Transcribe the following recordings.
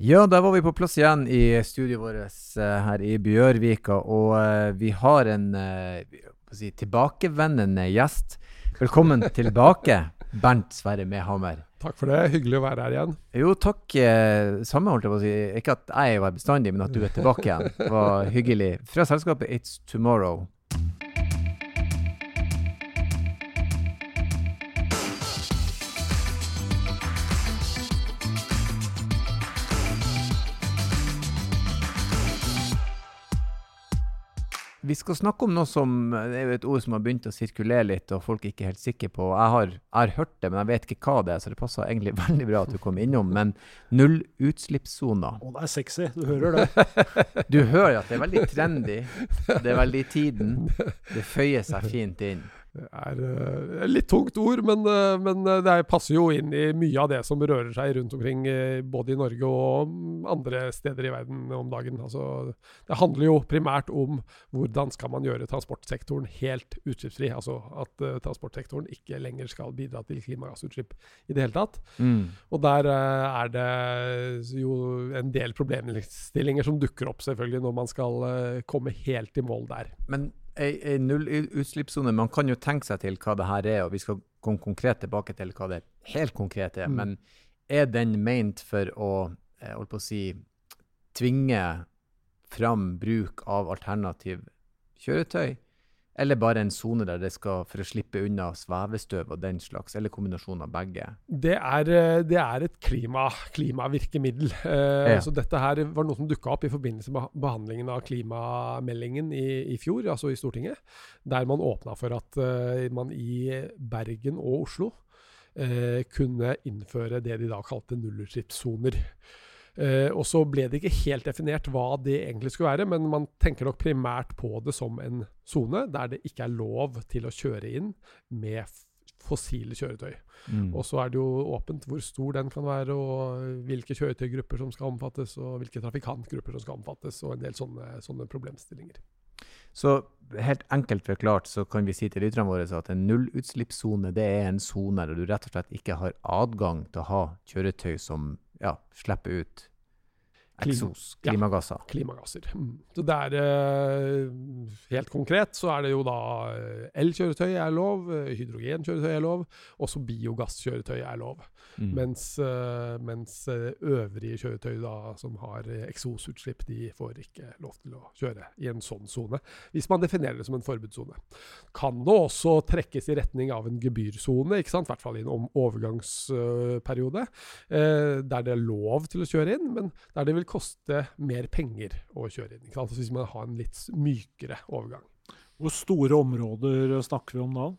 Ja, da var vi på plass igjen i studioet vårt eh, her i Bjørvika. Og eh, vi har en eh, si, tilbakevendende gjest. Velkommen tilbake, Bernt Sverre Mehammer. Takk for det. Hyggelig å være her igjen. Jo, takk. Samme, holdt jeg på å si. Ikke at jeg var bestandig, men at du er tilbake igjen. Det var hyggelig. Fra selskapet It's Tomorrow. Vi skal snakke om noe som Det er jo et ord som har begynt å sirkulere litt, og folk er ikke helt sikre på. Jeg har, jeg har hørt det, men jeg vet ikke hva det er, så det passer egentlig veldig bra at du kom innom. Men nullutslippssoner. Å, det er sexy. Du hører det. Du hører at det er veldig trendy. Det er veldig i tiden. Det føyer seg fint inn. Er uh, litt tungt ord, men, uh, men uh, det passer jo inn i mye av det som rører seg rundt omkring, både i Norge og andre steder i verden om dagen. Altså, det handler jo primært om hvordan skal man gjøre transportsektoren helt utslippsfri. Altså at transportsektoren ikke lenger skal bidra til klimagassutslipp i det hele tatt. Mm. Og der er det jo en del problemstillinger som dukker opp selvfølgelig når man skal komme helt i mål der. Men ei, nullutslippssone Man kan jo tenke seg til hva det her er, og vi skal komme konkret tilbake til hva det helt konkret er. Mm. Men er den ment for å, eh, holdt på å si, tvinge fram bruk av alternativ kjøretøy? Eller bare en sone der det skal for å slippe unna svevestøv og den slags, eller kombinasjon av begge? Det er, eh, det er et klima, klimavirkemiddel. Eh, ja. Så dette her var noe som dukka opp i forbindelse med behandlingen av klimameldingen i, i fjor, altså i Stortinget. Der man åpna for at uh, man i Bergen og Oslo uh, kunne innføre det de da kalte nullutslippssoner. Uh, og så ble det ikke helt definert hva det egentlig skulle være, men man tenker nok primært på det som en sone der det ikke er lov til å kjøre inn med fossile kjøretøy. Mm. Og så er det jo åpent hvor stor den kan være, og hvilke kjøretøygrupper som skal omfattes, og hvilke trafikantgrupper som skal omfattes, og en del sånne, sånne problemstillinger. Så helt enkelt forklart så kan vi si til lytterne våre at en nullutslippssone det er en sone der du rett og slett ikke har adgang til å ha kjøretøy som ja, slipper ut Eksos. Klimagasser. Ja, klimagasser. Mm. Så det er uh, Helt konkret så er det jo da uh, elkjøretøy er lov, uh, hydrogenkjøretøy er lov, også biogasskjøretøy er lov. Mm. Mens, mens øvrige kjøretøy da som har eksosutslipp, de får ikke lov til å kjøre i en sånn sone. Hvis man definerer det som en forbudssone. Kan det også trekkes i retning av en gebyrsone, i hvert fall i en overgangsperiode, der det er lov til å kjøre inn, men der det vil koste mer penger å kjøre inn. Altså hvis man har en litt mykere overgang. Hvor store områder snakker vi om da?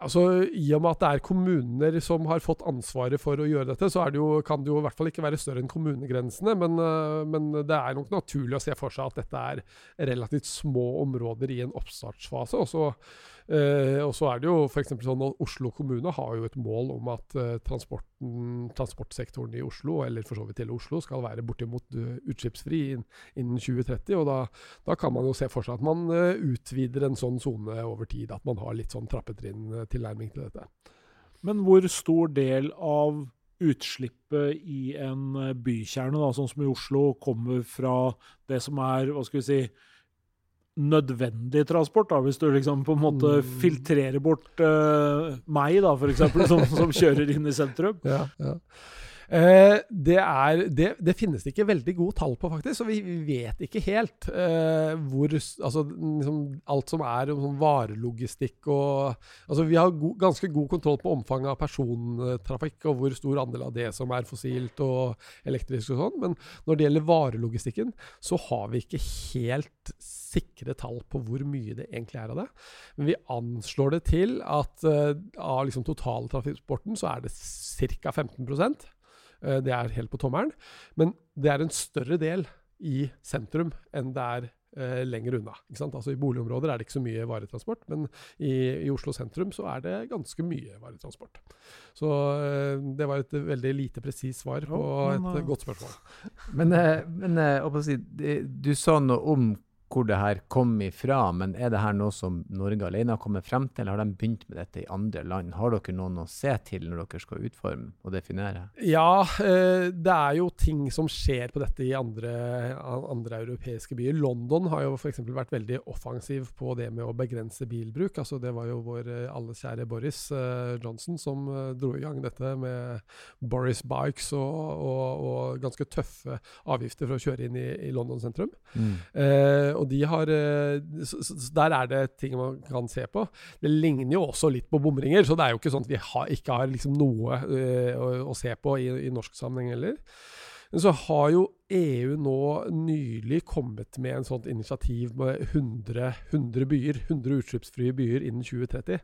Altså, I og med at det er kommuner som har fått ansvaret for å gjøre dette, så det jo, kan det jo i hvert fall ikke være større enn kommunegrensene. Men, uh, men, det er nok naturlig å se for seg at dette er relativt små områder i en oppstartsfase. Og så Eh, og så er det jo f.eks. sånn at Oslo kommune har jo et mål om at eh, transportsektoren i Oslo, eller for så vidt hele Oslo, skal være bortimot uh, utslippsfri innen, innen 2030. og da, da, kan man jo se for seg at man uh, utvider en sånn sone over tid. At man har litt sånn trappetrinn-tilnærming til dette. Men hvor stor del av utslippet i en bykjerne, da, sånn som i Oslo, kommer fra det som er hva skal vi si, nødvendig transport, da, hvis du liksom på en måte mm. filtrerer bort uh, meg, da, eksempel, som, som kjører inn i sentrum. Ja, ja. Eh, det, er, det, det, finnes det ikke veldig gode tall på, faktisk. Så vi, vet ikke helt eh, hvor altså, liksom, Alt som er om sånn varelogistikk og altså, Vi har go ganske god kontroll på omfanget av persontrafikk og hvor stor andel av det som er fossilt og elektrisk og sånn. Men når det gjelder varelogistikken, så har vi ikke helt sikre tall på hvor mye det egentlig er av det. Men vi anslår det til at eh, av liksom totaltransporten så er det ca. 15 Eh, det er helt på tommelen. Men det er en større del i sentrum enn det er eh, lenger unna. Altså I boligområder er det ikke så mye varetransport, men i, i, Oslo sentrum så er det ganske mye varetransport. Så eh, det var et veldig lite presist svar på men, et godt spørsmål. Men, men si, du sa noe om hvor det her kom ifra, men er det her noe som Norge alene har kommet frem til, eller har de begynt med dette i andre land? Har dere noen å se til når dere skal utforme og definere? Ja, eh, det er jo ting som skjer på dette i andre, andre europeiske byer. London har jo f.eks. vært veldig offensiv på det med å begrense bilbruk. Altså, det var jo vår eh, alles kjære Boris eh, Johnson som dro i gang dette med Boris Bikes og, og, og ganske tøffe avgifter for å kjøre inn i, i London sentrum. Mm. Eh, og de har eh, så, Der er det ting man kan se på. Det ligner jo også litt på bomringer, så det er jo ikke sånn at vi har, ikke har liksom noe å, å, se på i, i norsk sammenheng heller. Men så har jo EU nå nylig kommet med en sånt initiativ med 100, 100 byer, 100 utslippsfrie byer innen 2030,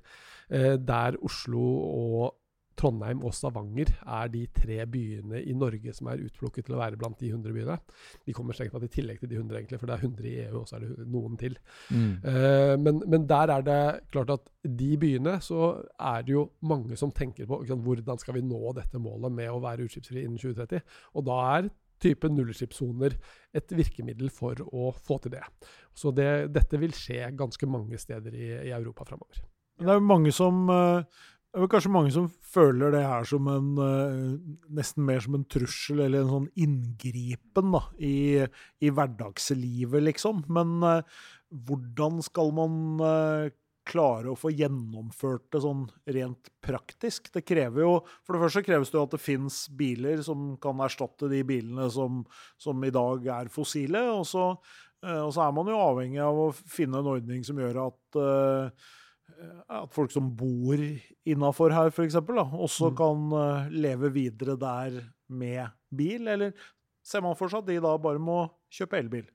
eh, der Oslo og Trondheim og Stavanger er de tre byene i Norge som er utplukket til å være blant de 100 byene. De kommer strengt tatt i tillegg til de 100, egentlig, for det er 100 i EU, og så er det noen til. Mm. Uh, men, men, der er det klart at de byene så er det jo mange som tenker på sant, hvordan skal vi nå dette målet med å være utslippsfri innen 2030. Og da er type nullutslippssoner et virkemiddel for å få til det. Så det, dette vil skje ganske mange steder i, i Europa framover. Det er jo mange som uh det er kanskje mange som føler det her som en uh, Nesten mer som en trussel eller en sånn inngripen da, i, i hverdagslivet, liksom. Men uh, hvordan skal man uh, klare å få gjennomført det sånn rent praktisk? Det krever jo For det første kreves det jo at det fins biler som kan erstatte de bilene som, som i dag er fossile. Og så, og så, er man jo avhengig av å finne en ordning som gjør at Eh, at folk som bor innafor her, f.eks., også mm. kan uh, leve videre der med bil? Eller ser man for seg at de da bare må kjøpe elbil?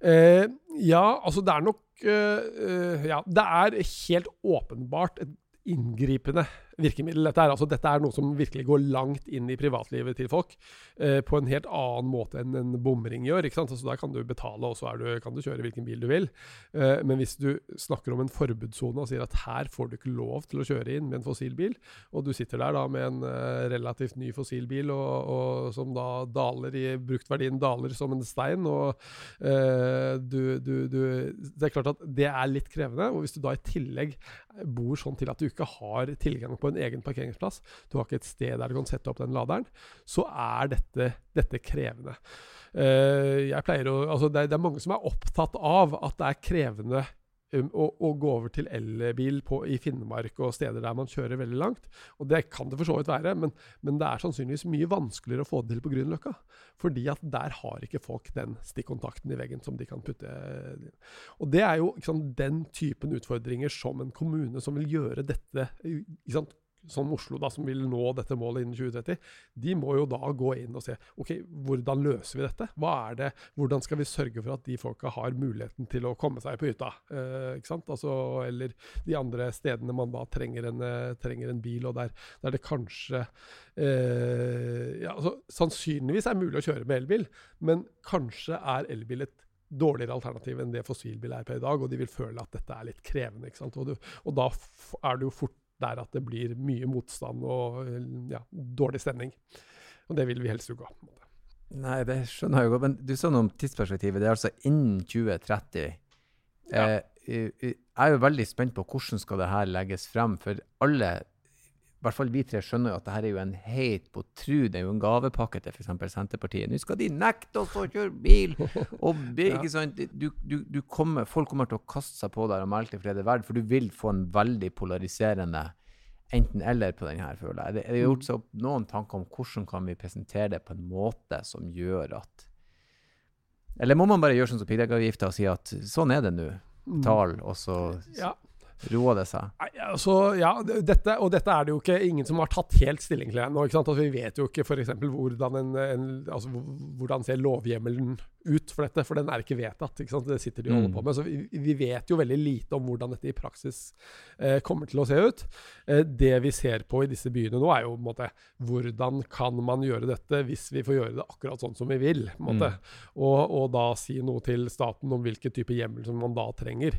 Eh, ja, altså det er nok eh, Ja, det er helt åpenbart et inngripende virkemiddel. Dette er, altså, dette er noe som virkelig går langt inn i privatlivet til folk. Eh, på en helt annen måte enn en bomring gjør. ikke sant? Altså, der kan du betale, og så du, kan du kjøre hvilken bil du vil. Eh, men hvis du snakker om en forbudssone og sier at her får du ikke lov til å kjøre inn med en fossilbil, og du sitter der da med en eh, relativt ny fossilbil og, og, som da daler i bruktverdien daler som en stein, og uh, du, du, du, Det er klart at det er litt krevende. Og hvis du da i tillegg bor sånn til at du ikke har tilgang på en egen parkeringsplass, du har ikke et sted der du kan sette opp den laderen, så er dette, dette krevende. Uh, å, altså det, det, er mange som er opptatt av at det er krevende å, å, gå over til elbil i Finnmark og steder der man kjører veldig langt. Og det kan det for så vidt være, men, men det er sannsynligvis mye vanskeligere å få det til på Grünerløkka. Fordi at der har ikke folk den stikkontakten i veggen som de kan putte Og det er jo sant, den typen utfordringer som en kommune som vil gjøre dette sant, som Oslo, da, som vil nå dette målet innen 2030, de må jo da gå inn og se ok, hvordan løser vi dette. Hva er det, Hvordan skal vi sørge for at de folka har muligheten til å komme seg på hytta? Eh, ikke sant? Altså, eller de andre stedene man da trenger en, eh, trenger en bil, og der, der det kanskje eh, ja, altså, Sannsynligvis er mulig å kjøre med elbil, men kanskje er elbil et dårligere alternativ enn det fossilbil er per i dag, og de vil føle at dette er litt krevende. Og, du, og da er det jo fort der at det blir mye motstand og ja, dårlig stemning. Og det vil vi helst unngå. Nei, det skjønner jeg jo godt. Men du sa noe om tidsperspektivet. Det er altså innen 2030. Ja. Eh, jeg er jo veldig spent på hvordan skal det her legges frem. For alle i hvert fall vi tre skjønner jo at dette er jo en heit på tru. Det er jo en gavepakke til f.eks. Senterpartiet. Nå skal de nekte oss å kjøre bil! Og ikke sant? Du, du, du kommer, folk kommer til å kaste seg på der og melde til fred verd, for du vil få en veldig polariserende enten-eller på denne, føler jeg. Det er gjort seg opp noen tanker om hvordan kan vi presentere det på en måte som gjør at Eller må man bare gjøre sånn som piggdekkavgifta og si at sånn er det nå? Mm. Tall, og så ja. Roa det seg? Altså, ja, dette, og dette er det jo ikke ingen som har tatt helt stilling til ennå. Altså, vi vet jo ikke f.eks. Hvordan, en, en, altså, hvordan ser lovhjemmelen ut for dette, for den er ikke vedtatt. Ikke det sitter de og holder på mm. med. Så vi, vi, vet jo veldig lite om hvordan dette i praksis eh, kommer til å se ut. Eh, det vi ser på i disse byene nå, er jo måte, hvordan kan man gjøre dette hvis vi får gjøre det akkurat sånn som vi vil. Mm. Og, og, da si noe til staten om hvilken type hjemmel som man da trenger.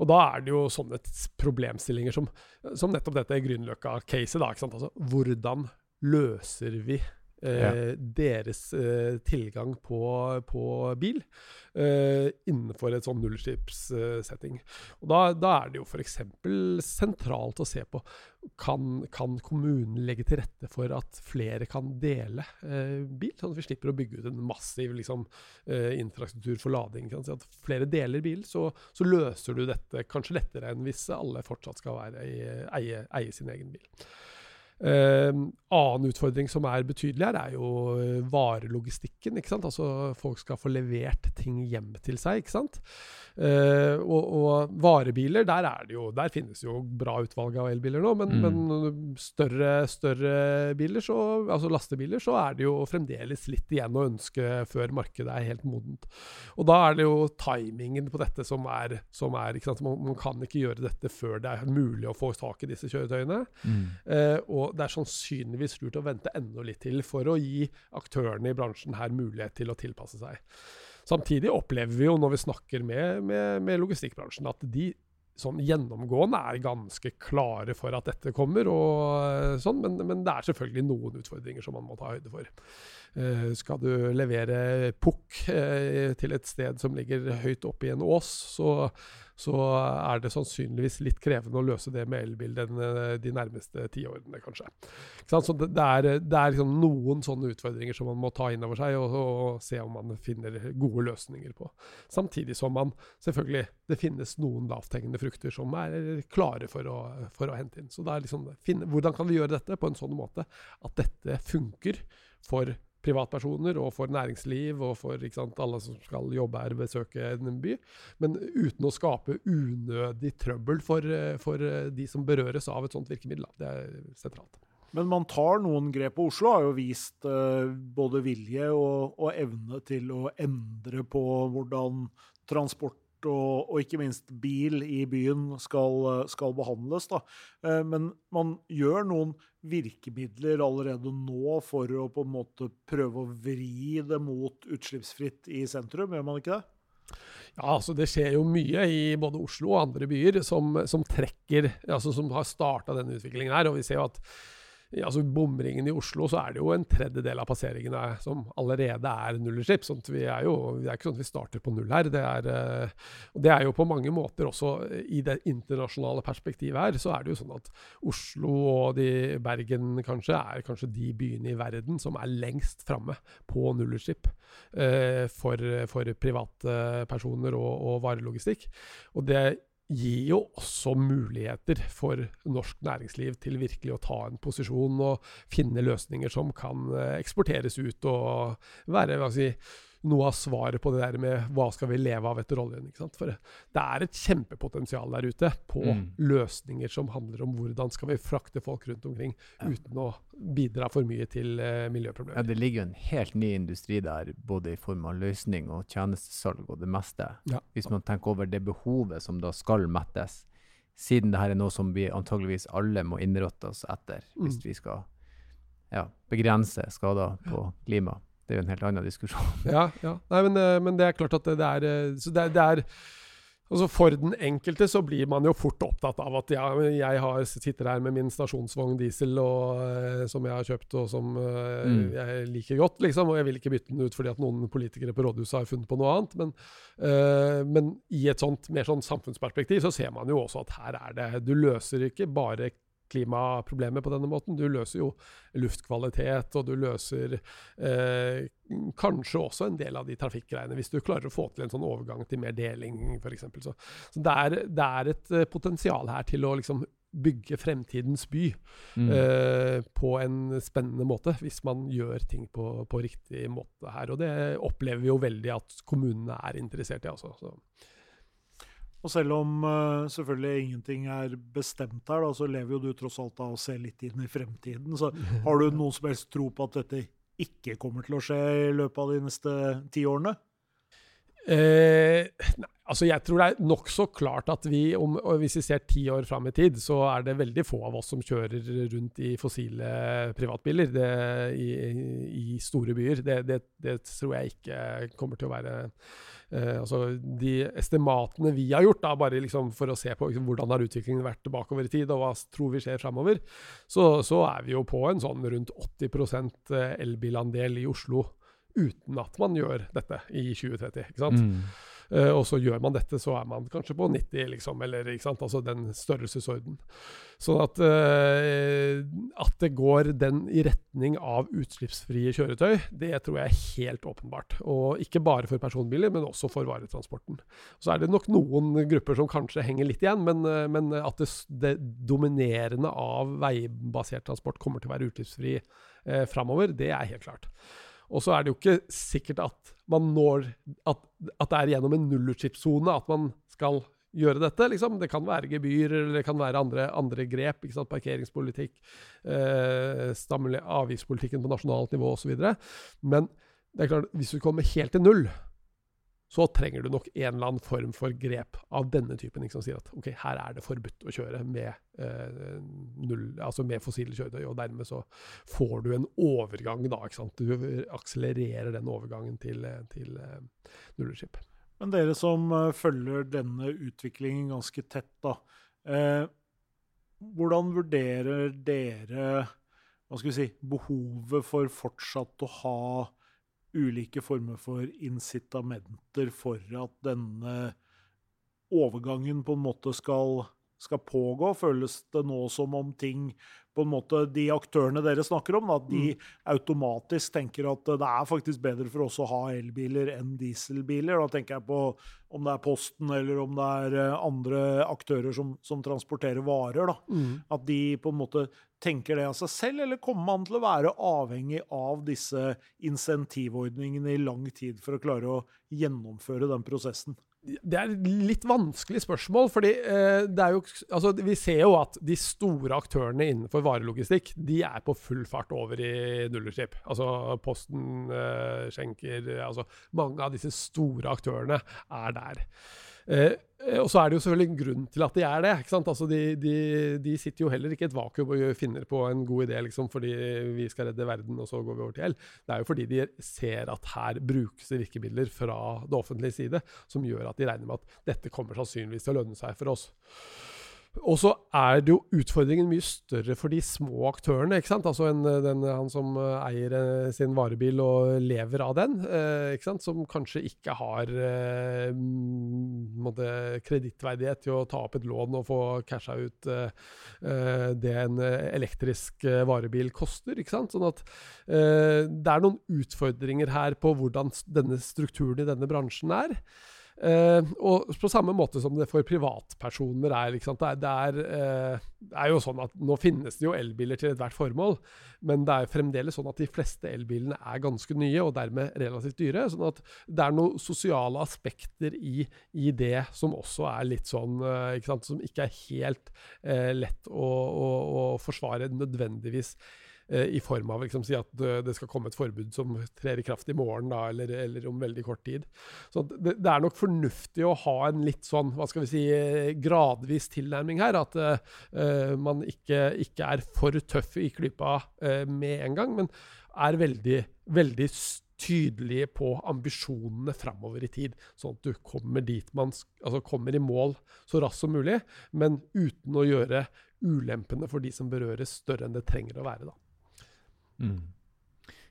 Og da er det jo sånne problemstillinger som, som nettopp dette Grünerløkka-caset. Altså, hvordan løser vi eh, deres eh, tilgang på, på bil eh, innenfor et sånn nullskipssetting. Og da, da, er det jo f.eks. sentralt å se på kan, kan kommunen legge til rette for at flere kan dele bil, sånn at vi slipper å bygge ut en massiv liksom, infrastruktur for lading. Kan si at flere deler bil, så, så, løser du dette kanskje lettere enn hvis alle fortsatt skal være, eie, eie sin egen bil. Uh, annen utfordring som er betydelig her, er jo eh, varelogistikken. ikke sant? Altså Folk skal få levert ting hjem til seg. ikke sant? Eh, og, og, varebiler, der, er det jo, der finnes jo bra utvalg av elbiler nå. Men, mm. men større, større, biler, så, altså lastebiler, så er det jo fremdeles litt igjen å ønske før markedet er helt modent. Og da er det jo timingen på dette som er, som er ikke sant? Man, man, kan ikke gjøre dette før det er mulig å få tak i disse kjøretøyene. Mm. Eh, og det er sannsynligvis lurt å vente enda litt til for å gi aktørene i bransjen her mulighet til å tilpasse seg. Samtidig opplever vi jo når vi snakker med, med, med logistikkbransjen, at de sånn gjennomgående er ganske klare for at dette kommer, og sånn, men, men det er selvfølgelig noen utfordringer som man må ta høyde for. Uh, skal du levere pukk uh, til et sted som ligger høyt oppe i en ås, så så er det sannsynligvis litt krevende å løse det med elbil de nærmeste tiårene, kanskje. Så det, er, det er liksom noen sånne utfordringer som man må ta inn over seg og, og, se om man finner gode løsninger på. Samtidig som man selvfølgelig Det finnes noen lavthengende frukter som er klare for å, for å hente inn. Så det er liksom, finne, hvordan kan vi gjøre dette på en sånn måte at dette funker for privatpersoner og for næringsliv og for sant, alle som skal jobbe her besøke en by. Men uten å skape unødig trøbbel for, for de som berøres av et sånt virkemiddel. Det er sentralt. Men man tar noen grep. og Oslo har jo vist uh, både vilje og, og, evne til å endre på hvordan transport og, og, ikke minst bil i byen skal, skal behandles. Da. Uh, men man gjør noen virkemidler allerede nå for å på en måte prøve å vri det mot utslippsfritt i sentrum, gjør man ikke det? Ja, altså Det skjer jo mye i både Oslo og andre byer som, som trekker, altså som har starta denne utviklingen her. og vi ser jo at altså bomringen i Oslo så er det jo en tredjedel av passeringene som allerede er nullutslipp. Sånn er jo, det er ikke sånn at vi starter på null her. Det er, eh, og det er jo på mange måter også i det internasjonale perspektivet her, så er det jo sånn at Oslo og de, Bergen kanskje er kanskje de byene i verden som er lengst framme på nullutslipp eh, for, for privatpersoner og, og varelogistikk. Og det gir jo også muligheter for norsk næringsliv til virkelig å ta en posisjon og finne løsninger som kan eh, eksporteres ut og være hva skal jeg si, noe av svaret på det der med hva skal vi leve av etter oljen. ikke sant? For det er et kjempepotensial der ute på mm. løsninger som handler om hvordan skal vi frakte folk rundt omkring uten å bidra for mye til uh, miljøproblemer. Ja, Det ligger jo en helt ny industri der, både i form av løsning og tjenestesalg og det meste. Ja. Hvis man tenker over det behovet som da skal mettes, siden dette er noe som vi antageligvis alle må innrette oss etter hvis mm. vi skal ja, begrense skader på klimaet det er jo en helt annen diskusjon. ja, ja. Nei, men, eh, men, det er klart at det, er, Så det det er altså For den enkelte så blir man jo fort opptatt av at ja, jeg har, sitter her med min stasjonsvogn diesel og, uh, som jeg har kjøpt og som uh, mm. jeg liker godt, liksom, og jeg vil ikke bytte den ut fordi at noen politikere på rådhuset har funnet på noe annet. Men, uh, men i et sånt mer sånn samfunnsperspektiv så ser man jo også at her er det Du løser ikke bare klimaproblemet på denne måten. Du løser jo luftkvalitet, og du løser eh, kanskje også en del av de trafikkgreiene, hvis du klarer å få til en sånn overgang til mer deling, f.eks. Så, så det, er, det er et eh, potensial her til å liksom bygge fremtidens by mm. eh, på en spennende måte, hvis man gjør ting på, på, riktig måte her. Og det opplever vi jo veldig at kommunene er interessert i. Altså. Så. Og selv om uh, selvfølgelig ingenting er bestemt her, da, så lever jo du tross alt av å se litt inn i fremtiden. Så har du noen som helst tro på at dette ikke kommer til å skje i løpet av de neste ti årene? Eh, nei, altså jeg tror det er nokså klart at vi, om, hvis vi ser ti år fram i tid, så er det veldig få av oss som kjører rundt i fossile privatbiler det, i, i, store byer. Det, det, det, tror jeg ikke kommer til å være eh, altså De estimatene vi har gjort, da, bare liksom for å se på liksom, hvordan har utviklingen vært bakover i tid, og hva tror vi skjer framover, så, så, er vi jo på en sånn rundt 80% elbilandel i Oslo uten at man gjør dette i 2030. ikke sant? Mm. Uh, og så gjør man dette, så er man kanskje på 90, liksom, eller ikke sant? altså den størrelsesorden. Sånn at, uh, at det går den i retning av utslippsfrie kjøretøy, det tror jeg er helt åpenbart. Og ikke bare for personbiler, men også for varetransporten. Så er det nok noen grupper som kanskje henger litt igjen, men, uh, men at det, det, dominerende av veibasert transport kommer til å være utslippsfri uh, framover, det er helt klart. Og så er det jo ikke sikkert at man når At, at det er gjennom en nullutslippssone at man skal gjøre dette. Liksom. Det kan være gebyr, eller det kan være andre, andre grep. Parkeringspolitikk, eh, avgiftspolitikken på nasjonalt nivå osv. Men det er klart, hvis du kommer helt til null, så trenger du nok en eller annen form for grep av denne typen. Som sier at ok, her er det forbudt å kjøre med, eh, null, altså med fossile kjøretøy. Og dermed så får du en overgang, da. ikke sant? Du akselererer den overgangen til, til eh, nullutslipp. Men dere som uh, følger denne utviklingen ganske tett, da. Eh, hvordan vurderer dere hva skal vi si, behovet for fortsatt å ha ulike former for incitamenter for at denne overgangen på en måte skal, skal pågå? Føles det nå som om ting på en måte De aktørene dere snakker om, at de mm. automatisk tenker at det er faktisk bedre for oss å ha elbiler enn dieselbiler? Da tenker jeg på om det er Posten eller om det er eh, andre aktører som, som transporterer varer. da. Mm. At de på en måte tenker det av seg selv, eller kommer man til å være avhengig av disse insentivordningene i lang tid for å klare å gjennomføre den prosessen? Det er et litt vanskelig spørsmål. fordi eh, jo, altså, Vi ser jo at de store aktørene innenfor varelogistikk de er på full fart over i nullutslipp. Altså Posten, eh, Skjenker altså Mange av disse store aktørene er der. Eh, og så er det jo selvfølgelig en grunn til at de er det. ikke sant? Altså de, de, de sitter jo heller ikke i et vakuum og finner på en god idé liksom, fordi vi skal redde verden, og så går vi over til el. Det er jo fordi de ser at her brukes det virkemidler fra det offentlige side som gjør at de regner med at dette kommer sannsynligvis til å lønne seg for oss. Og så er det jo utfordringen mye større for de små aktørene. ikke sant? Altså en, den, Han som eh, eier eh, sin varebil og lever av den, eh, ikke sant? som kanskje ikke har eh, kredittverdighet til å ta opp et lån og få casha ut eh, eh det en elektrisk varebil koster. ikke sant? Sånn at det er noen utfordringer her på hvordan denne strukturen i denne bransjen er. Uh, og på samme måte som det for privatpersoner er. Det er, det, er, uh, er, jo sånn at Nå finnes det jo elbiler til ethvert formål, men det er fremdeles sånn at de fleste elbilene er ganske nye og dermed relativt dyre. sånn at det er noen sosiale aspekter i, i det som også er litt sånn uh, ikke sant, Som ikke er helt lett å, å, å forsvare nødvendigvis i form av liksom, si at det skal komme et forbud som trer i kraft i morgen da, eller, eller, om veldig kort tid. Så det, det, er nok fornuftig å ha en litt sånn hva skal vi si, gradvis tilnærming her. At uh, man ikke, ikke, er for tøff i klypa uh, med en gang, men er veldig, veldig tydelige på ambisjonene framover i tid, sånn at du kommer dit man altså kommer i mål så raskt som mulig, men uten å gjøre ulempene for de som berøres, større enn det trenger å være. da. Mm.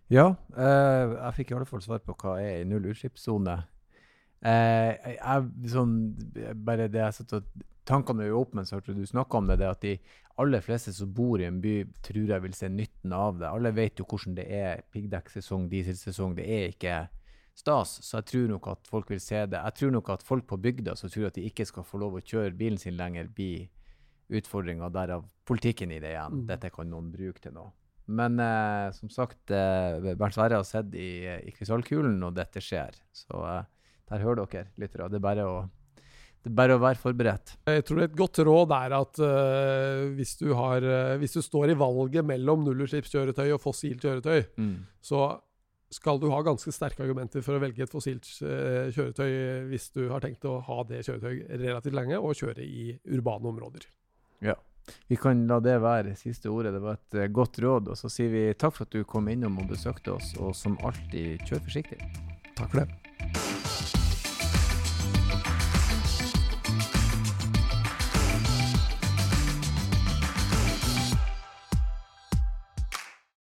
Ja, eh, jeg fikk i alle fall svar på hva er null nullutslippssone. Eh, jeg, sånn, bare det jeg satt og Tankene er jo opp hørte du snakka om det, det at de aller fleste som bor i en by, tror jeg vil se nytten av det. Alle vet jo hvordan det er piggdekksesong, dieselsesong. Det er ikke stas, så jeg tror nok at folk vil se det. Jeg tror nok at folk på bygda som tror at de ikke skal få lov å kjøre bilen sin lenger, blir utfordringa. Derav politikken i det igjen. Mm. Dette kan noen bruke til noe. Men eh, som sagt, eh, Bernt Sverre har sett i, i krystallkulen når dette skjer. Så eh, der hører dere lyttere. Det er bare å det er bare å være forberedt. Jeg tror et godt råd er at uh, hvis, du har, uh, hvis, du står i valget mellom nullutslippskjøretøy og fossilt kjøretøy, mm. så skal du ha ganske sterke argumenter for å velge et fossilt eh, kjøretøy hvis du har tenkt å ha det kjøretøyet relativt lenge og kjøre i urbane områder. Ja. Vi kan la det være siste ordet. Det var et uh, godt råd. Og så sier vi takk for at du kom innom og besøkte oss, og som alltid, kjør forsiktig. Takk for det.